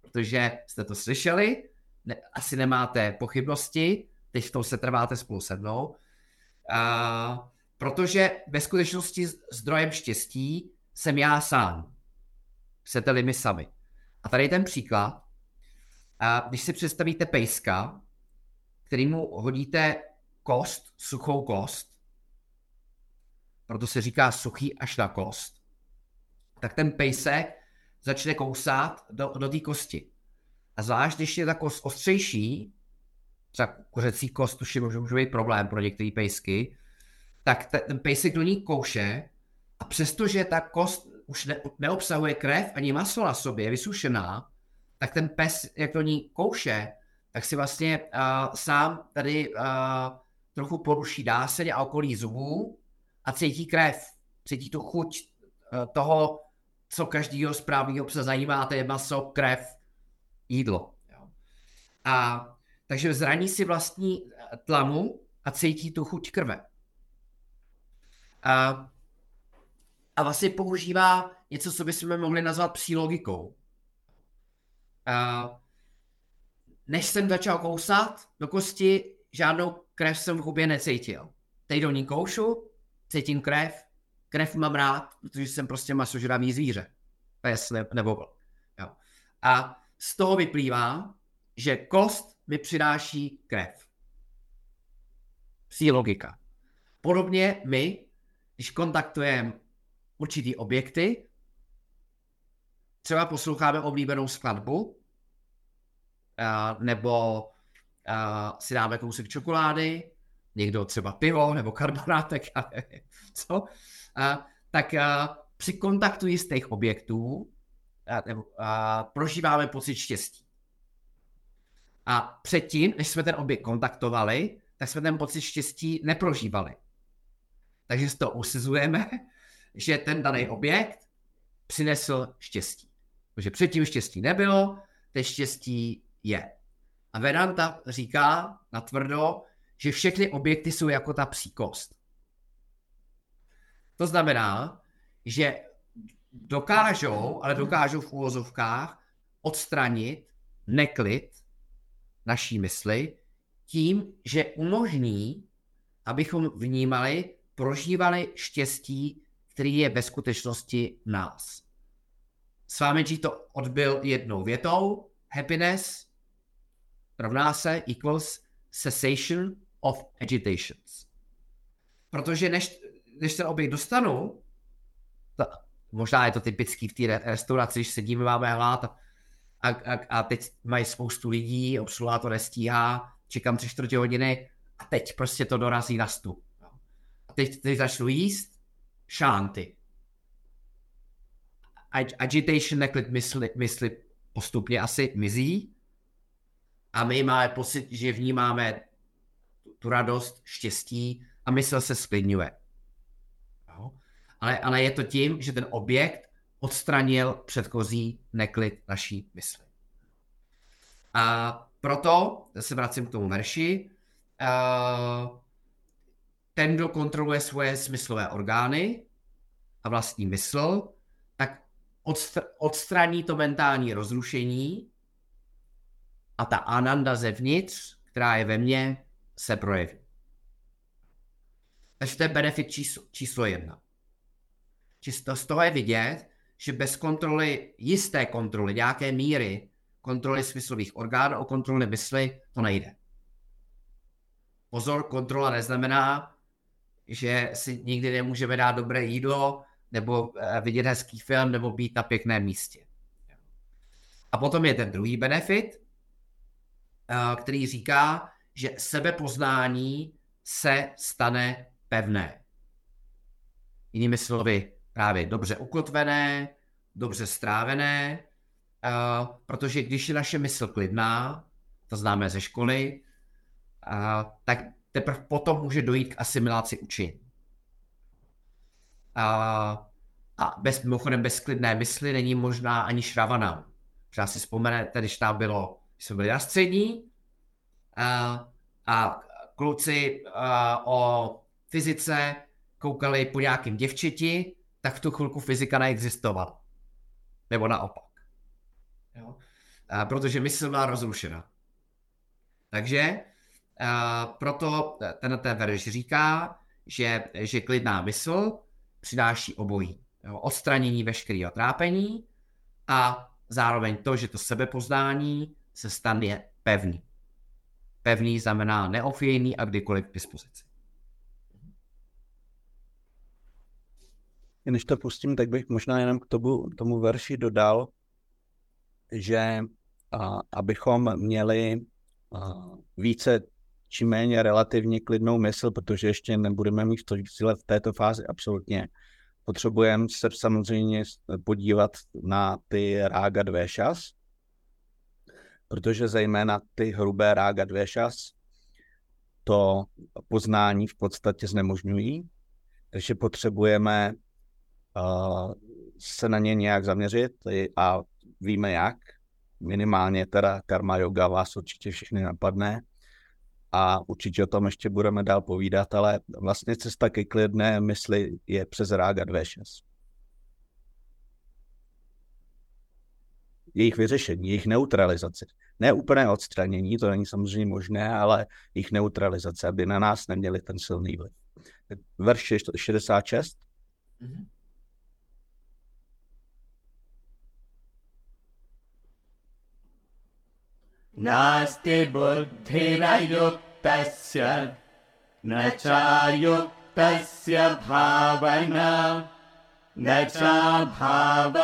protože jste to slyšeli, ne, asi nemáte pochybnosti, teď v tom se trváte spolu se mnou, a, protože ve skutečnosti zdrojem štěstí jsem já sám. Chcete-li my sami. A tady je ten příklad. A když si představíte pejska, kterýmu hodíte kost, suchou kost, proto se říká suchý až na kost, tak ten pejsek začne kousat do, do té kosti. A zvlášť, když je ta kost ostřejší, třeba kuřecí kost, je může, může být problém pro některé pejsky, tak te, ten pejsek do ní kouše a přestože ta kost už ne, neobsahuje krev ani maso na sobě, je vysušená, tak ten pes, jak do ní kouše, tak si vlastně uh, sám tady uh, trochu poruší dáseň a okolí zubů a cítí krev, cítí tu chuť uh, toho, co každýho správného psa zajímá, to je maso, krev, jídlo. Jo. A takže zraní si vlastní tlamu a cítí tu chuť krve. A, a vlastně používá něco, co bychom mohli nazvat psí logikou. A, než jsem začal kousat do kosti, žádnou krev jsem v hubě necítil. Teď do ní koušu, cítím krev, krev mám rád, protože jsem prostě masožravý zvíře. Pes ne, nebo jo. A z toho vyplývá, že kost mi přináší krev. Psí logika. Podobně my, když kontaktujeme určitý objekty, třeba posloucháme oblíbenou skladbu, nebo uh, si dáme kousek čokolády, někdo třeba pivo nebo karbonátek, co. a, tak při kontaktu jistých objektů a, a, prožíváme pocit štěstí. A předtím, než jsme ten objekt kontaktovali, tak jsme ten pocit štěstí neprožívali. Takže z toho usizujeme, že ten daný objekt přinesl štěstí. Protože předtím štěstí nebylo, teď štěstí je. A Vedanta říká natvrdo, že všechny objekty jsou jako ta příkost. To znamená, že dokážou, ale dokážou v úvozovkách odstranit neklid naší mysli tím, že umožní, abychom vnímali, prožívali štěstí, který je ve skutečnosti nás. Swamiji to odbil jednou větou. Happiness rovná se equals cessation of agitations. Protože než, než ten objekt dostanu, to, možná je to typický v té restauraci, když sedíme, máme hlad a, a, a, a teď mají spoustu lidí, obsluha to nestíhá, čekám tři čtvrtě hodiny a teď prostě to dorazí na stůl. A teď, teď začnu jíst, šánty agitation, neklid mysli, mysli postupně asi mizí a my máme pocit, že vnímáme tu radost, štěstí a mysl se sklidňuje. Ale, ale je to tím, že ten objekt odstranil předchozí neklid naší mysli. A proto, se vracím k tomu verši, ten, kdo kontroluje svoje smyslové orgány a vlastní mysl, odstr- odstraní to mentální rozrušení a ta ananda zevnitř, která je ve mně, se projeví. Takže to je benefit číslo, číslo jedna. Čisto z toho je vidět, že bez kontroly, jisté kontroly, nějaké míry kontroly smyslových orgánů o kontroly mysli, to nejde. Pozor, kontrola neznamená, že si nikdy nemůžeme dát dobré jídlo, nebo eh, vidět hezký film, nebo být na pěkném místě. A potom je ten druhý benefit, eh, který říká, že sebepoznání se stane pevné. Jinými slovy, právě dobře ukotvené, dobře strávené, eh, protože když je naše mysl klidná, to známe ze školy, tak teprve potom může dojít k asimilaci učení. A, a bez, mimochodem bez klidné mysli není možná ani šravana. Třeba si vzpomenete, když tam bylo, když jsme byli na střední a, a kluci a, o fyzice koukali po nějakým děvčeti, tak v tu chvilku fyzika neexistovala. Nebo naopak. Jo? A, protože mysl byla rozrušena. Takže a, proto ten, verš říká, že, že klidná mysl přináší obojí. Jo, odstranění veškerého trápení a zároveň to, že to sebepoznání se stane pevný. Pevný znamená neofijný a kdykoliv k dispozici. Než to pustím, tak bych možná jenom k tomu, tomu verši dodal, že a, abychom měli a, více či méně relativně klidnou mysl, protože ještě nebudeme mít to v této fázi absolutně. Potřebujeme se samozřejmě podívat na ty rága dvěšas, protože zejména ty hrubé rága dvěšas to poznání v podstatě znemožňují, takže potřebujeme se na ně nějak zaměřit a víme jak. Minimálně teda karma yoga vás určitě všechny napadne a určitě o tom ještě budeme dál povídat, ale vlastně cesta ke klidné mysli je přes Rága 2.6. Jejich vyřešení, jejich neutralizace. Ne úplné odstranění, to není samozřejmě možné, ale jejich neutralizace, aby na nás neměli ten silný vliv. Verš 66. Mm-hmm. नास्ति बुद्धिरयुक्तस्य न चायुक्तस्य भावना न चाभावयतः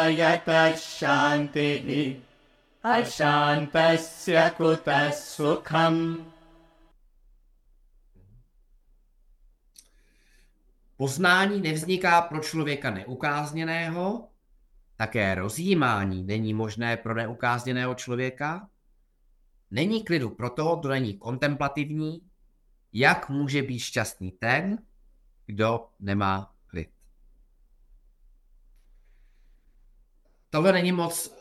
शान्तिः अशान्तस्य कुतः सुखम् Poznání nevzniká pro člověka neukázněného, také rozjímání není možné pro neukázněného člověka, není klidu pro toho, kdo není kontemplativní, jak může být šťastný ten, kdo nemá klid. Tohle není moc uh,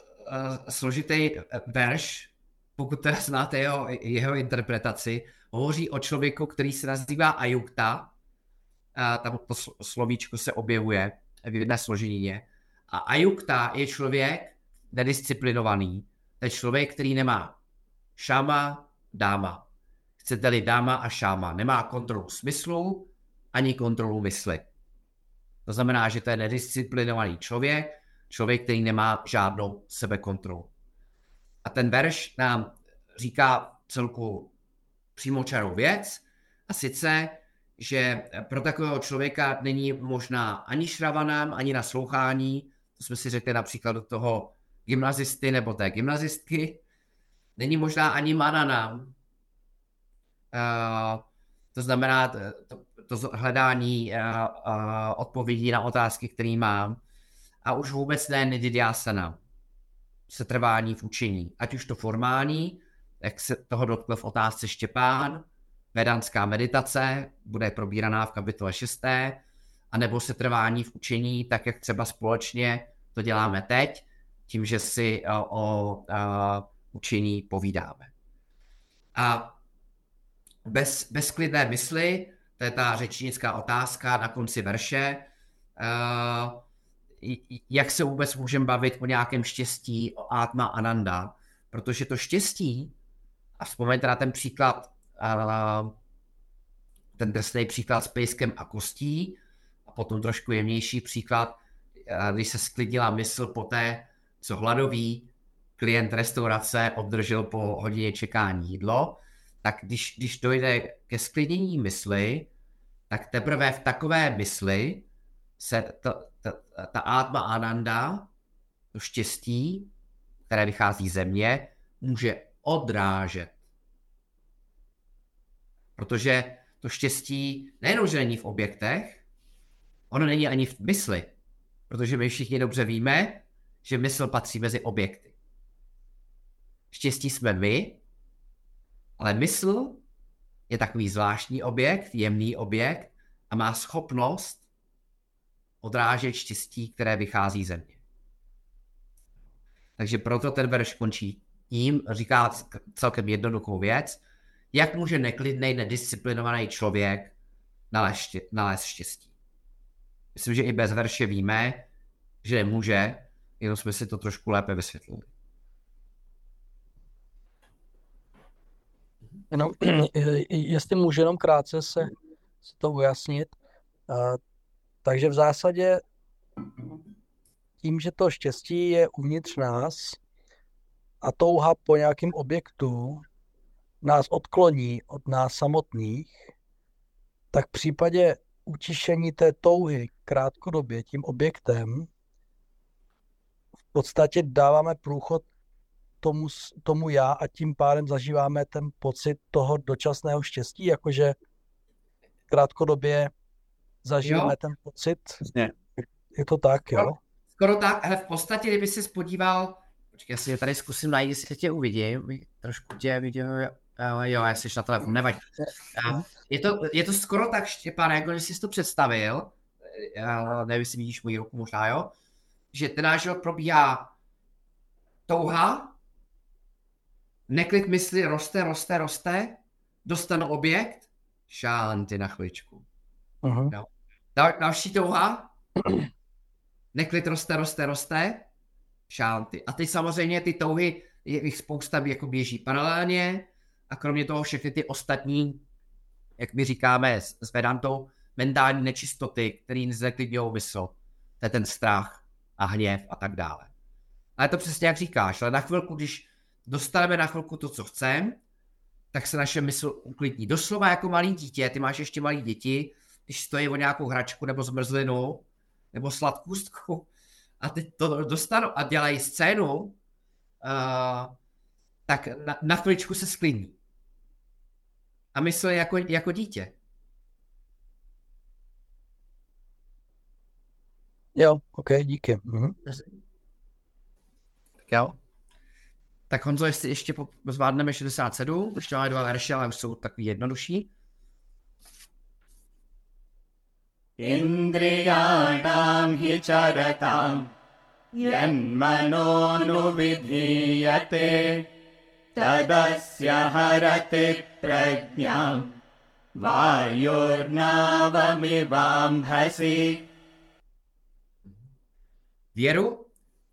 složitý eh, verš, pokud teda znáte jeho, jeho interpretaci. Hovoří o člověku, který se nazývá Ajukta, a tam to slovíčko se objevuje v jedné složenině. A Ajukta je člověk nedisciplinovaný. To je člověk, který nemá šama, dáma. Chcete-li dáma a šáma. Nemá kontrolu smyslu ani kontrolu mysli. To znamená, že to je nedisciplinovaný člověk, člověk, který nemá žádnou sebekontrolu. A ten verš nám říká celku přímočarou věc, a sice, že pro takového člověka není možná ani šravanám, ani naslouchání, to jsme si řekli například do toho gymnazisty nebo té gymnazistky, není možná ani mananám, Uh, to znamená to, to hledání uh, uh, odpovědí na otázky, které mám. A už vůbec ne nididyasana, setrvání v učení. Ať už to formální, jak se toho dotkl v otázce Štěpán, vedanská meditace, bude probíraná v kapitole 6. anebo setrvání v učení, tak jak třeba společně to děláme teď, tím, že si o, o učení povídáme. A bez, bezklidné mysli, to je ta řečnická otázka na konci verše, uh, jak se vůbec můžeme bavit o nějakém štěstí, o Atma Ananda, protože to štěstí, a vzpomeňte na ten příklad, uh, ten drsný příklad s pejskem a kostí, a potom trošku jemnější příklad, uh, když se sklidila mysl po té, co hladový klient restaurace obdržel po hodině čekání jídlo, tak když, když dojde ke sklidnění mysli, tak teprve v takové mysli se ta, ta, ta Atma Ananda, to štěstí, které vychází ze mě, může odrážet. Protože to štěstí nejenom, že není v objektech, ono není ani v mysli. Protože my všichni dobře víme, že mysl patří mezi objekty. Štěstí jsme my, ale mysl je takový zvláštní objekt, jemný objekt a má schopnost odrážet štěstí, které vychází ze mě. Takže proto ten verš končí tím, říká celkem jednoduchou věc, jak může neklidný, nedisciplinovaný člověk nalézt, štěstí. Myslím, že i bez verše víme, že nemůže, jenom jsme si to trošku lépe vysvětlili. Jenom, jestli můžu jenom krátce se, se to ujasnit. Uh, takže v zásadě tím, že to štěstí je uvnitř nás a touha po nějakém objektu nás odkloní od nás samotných, tak v případě utišení té touhy krátkodobě tím objektem v podstatě dáváme průchod tomu, tomu já a tím pádem zažíváme ten pocit toho dočasného štěstí, jakože krátkodobě zažíváme jo. ten pocit. Ne. Je to tak, jo? Skoro tak, ale v podstatě, kdyby se spodíval, počkej, já si je tady zkusím najít, jestli tě uvidím, trošku tě vidím, jo, jo, já jsi na telefon, nevadí. Je to, je to skoro tak, Štěpán, jako když jsi to představil, já nevím, jestli vidíš můj ruku možná, jo, že ten náš probíhá touha, Neklid mysli roste, roste, roste, dostanu objekt, šánty na chviličku. Uh-huh. No. Dal, další touha, neklid roste, roste, roste, šánty. A teď samozřejmě ty touhy, jich spousta jako běží paralelně a kromě toho všechny ty ostatní, jak my říkáme s, s Vedantou, mentální nečistoty, které zneklidňují mysl. To je ten strach a hněv a tak dále. Ale to přesně jak říkáš, ale na chvilku, když dostaneme na chvilku to, co chceme, tak se naše mysl uklidní. Doslova jako malý dítě, ty máš ještě malý děti, když stojí o nějakou hračku nebo zmrzlinu, nebo sladkůstku a teď to dostanou a dělají scénu, uh, tak na, na chviličku se sklidní. A mysl je jako, jako dítě. Jo, ok, díky. Mhm. Tak jo. Tak Honzo, jestli ještě po, zvládneme 67, ještě máme dva verše, ale už jsou takový jednodušší. इन्द्रियाणां हि चरतां यन्मनोनुविधीयते तदस्य हरति प्रज्ञां वायुर्नावमिवाम्भसि Věru,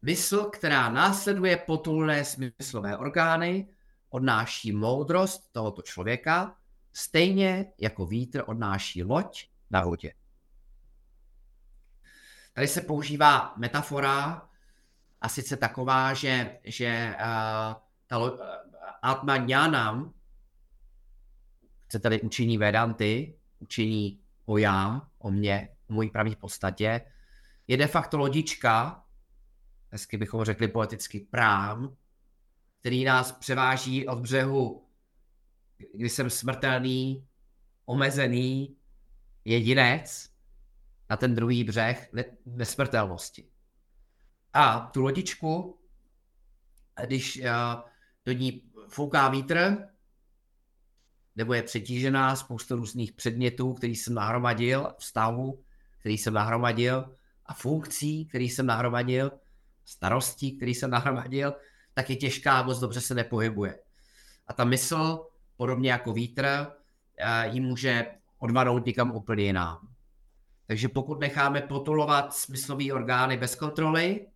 Mysl, která následuje potulné smyslové orgány, odnáší moudrost tohoto člověka, stejně jako vítr odnáší loď na vodě. Tady se používá metafora, a sice taková, že, že uh, ta uh, Atma Jnanam, chce tady učení Vedanty, učení o já, o mě, o mojí pravý podstatě, je de facto lodička, hezky bychom řekli poeticky prám, který nás převáží od břehu, kdy jsem smrtelný, omezený jedinec, na ten druhý břeh nesmrtelnosti. A tu lodičku, když do ní fouká vítr, nebo je přetížená spoustu různých předmětů, který jsem nahromadil, vztahu, který jsem nahromadil, a funkcí, který jsem nahromadil, starostí, který jsem nahromadil, tak je těžká a moc dobře se nepohybuje. A ta mysl, podobně jako vítr, ji může odvanout někam úplně jinam. Takže pokud necháme potulovat smyslové orgány bez kontroly,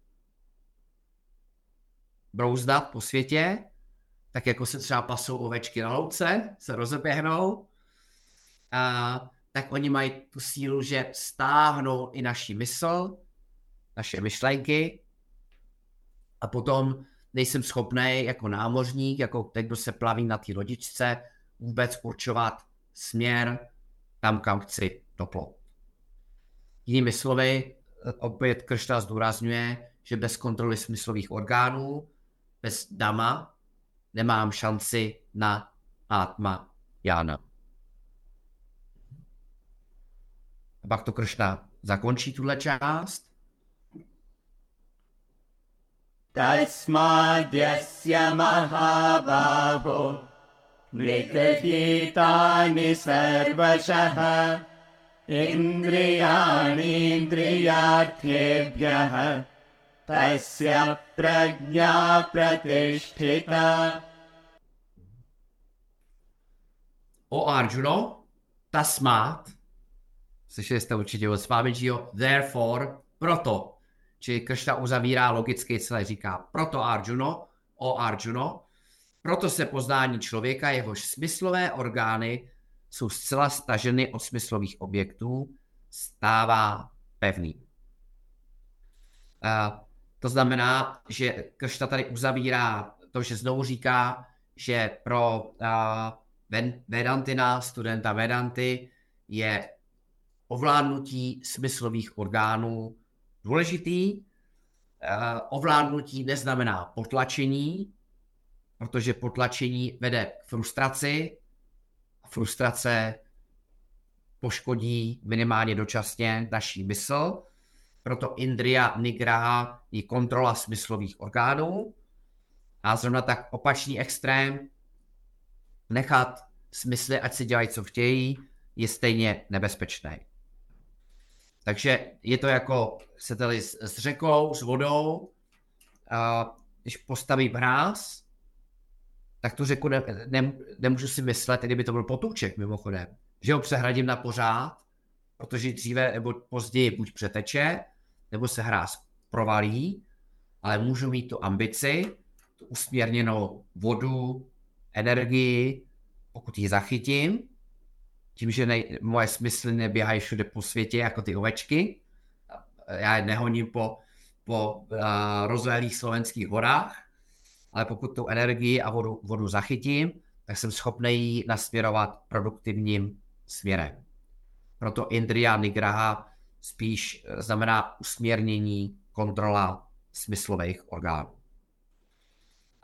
brouzdat po světě, tak jako se třeba pasou ovečky na louce, se rozeběhnou, a, tak oni mají tu sílu, že stáhnou i naši mysl, naše myšlenky a potom nejsem schopný jako námořník, jako ten, kdo se plaví na té lodičce, vůbec určovat směr tam, kam chci doplout. Jinými slovy, opět Kršta zdůrazňuje, že bez kontroly smyslových orgánů, bez dama, nemám šanci na Atma Jana. A pak to Kršna zakončí tuhle část. तस्माद्यस्य महाभावो निगृहीतानि सर्वशः इन्द्रियाणीन्द्रियार्थेभ्यः तस्य प्रज्ञा प्रतिष्ठिता O Arjuno, tasmat, slyšeli jste určitě od Swamijiho, therefore, proto, či Kršna uzavírá logicky celé, říká, proto Arjuno, o Arjuno, proto se poznání člověka, jehož smyslové orgány jsou zcela staženy od smyslových objektů, stává pevný. Uh, to znamená, že Kršta tady uzavírá to, že znovu říká, že pro uh, Vedantina, studenta Vedanty, je ovládnutí smyslových orgánů důležitý. Uh, ovládnutí neznamená potlačení, protože potlačení vede k frustraci, frustrace poškodí minimálně dočasně naší mysl, proto Indria Nigraha je kontrola smyslových orgánů a zrovna tak opačný extrém nechat smysly, ať si dělají, co chtějí, je stejně nebezpečný. Takže je to jako, chcete s, s řekou, s vodou, a když postavím hráz, tak tu řeku ne, ne, nemůžu si myslet, kdyby to byl potůček mimochodem, že ho přehradím na pořád, protože dříve nebo později buď přeteče, nebo se hráz provalí, ale můžu mít tu ambici, tu usměrněnou vodu, energii, pokud ji zachytím, tím, že ne, moje smysly neběhají všude po světě jako ty ovečky, já je nehoním po, po uh, rozlehlých slovenských horách, ale pokud tu energii a vodu, vodu zachytím, tak jsem schopný ji nasměrovat produktivním směrem. Proto Indriya Nigraha spíš eh, znamená usměrnění, kontrola smyslových orgánů.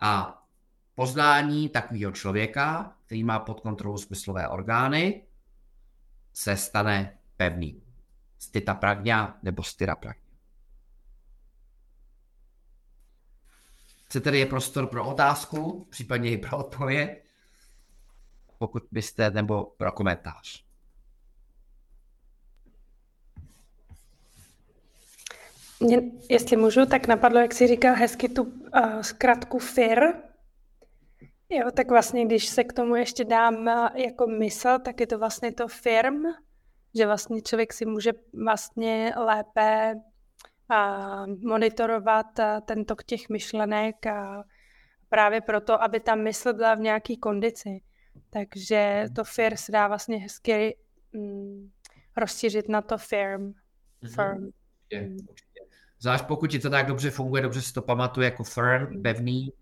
A poznání takového člověka, který má pod kontrolou smyslové orgány, se stane pevný. Stita pragňa nebo styra pragňa. Co tedy je prostor pro otázku, případně i pro odpověď, pokud byste, nebo pro komentář. Mě, jestli můžu, tak napadlo, jak si říkal hezky tu uh, zkratku FIR, Jo, tak vlastně, když se k tomu ještě dám uh, jako mysl, tak je to vlastně to firm, že vlastně člověk si může vlastně lépe uh, monitorovat uh, ten tok těch myšlenek a právě proto, aby ta mysl byla v nějaké kondici. Takže to FIR se dá vlastně hezky mm, rozšířit na to firm. Mhm. firm. Mm-hmm. Zvlášť pokud ti to tak dobře funguje, dobře si to pamatuje jako firm, pevný.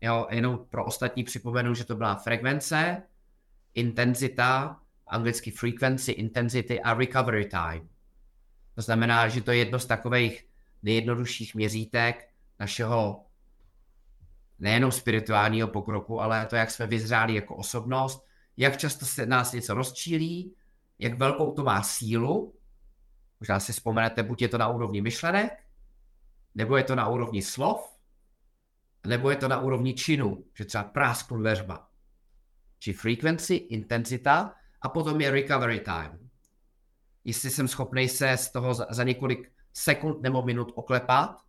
Jo, jenom pro ostatní připomenu, že to byla frekvence, intenzita, anglicky frequency, intensity a recovery time. To znamená, že to je jedno z takových nejjednodušších měřítek našeho nejenom spirituálního pokroku, ale to, jak jsme vyzráli jako osobnost, jak často se nás něco rozčílí, jak velkou to má sílu. Možná si vzpomenete, buď je to na úrovni myšlenek, nebo je to na úrovni slov, nebo je to na úrovni činu, že třeba prásknu dveřma. Či frequency, intenzita a potom je recovery time. Jestli jsem schopný se z toho za, několik sekund nebo minut oklepat,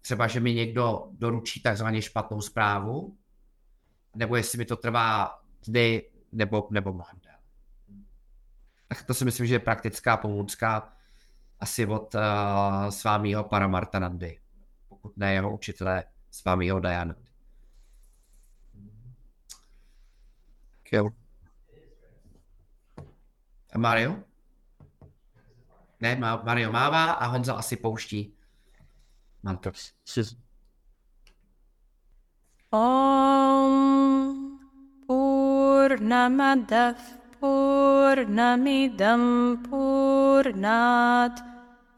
třeba, že mi někdo doručí takzvaně špatnou zprávu, nebo jestli mi to trvá dny nebo, nebo mnohem déle. Tak to si myslím, že je praktická pomůcka asi od uh, svámího Paramartanandy, pokud ne jeho učitele svámího Dayanandy. Jo. A Mario? Ne, Mario mává a Honza asi pouští mantra. Om Purnamadav Purnamidam Purnat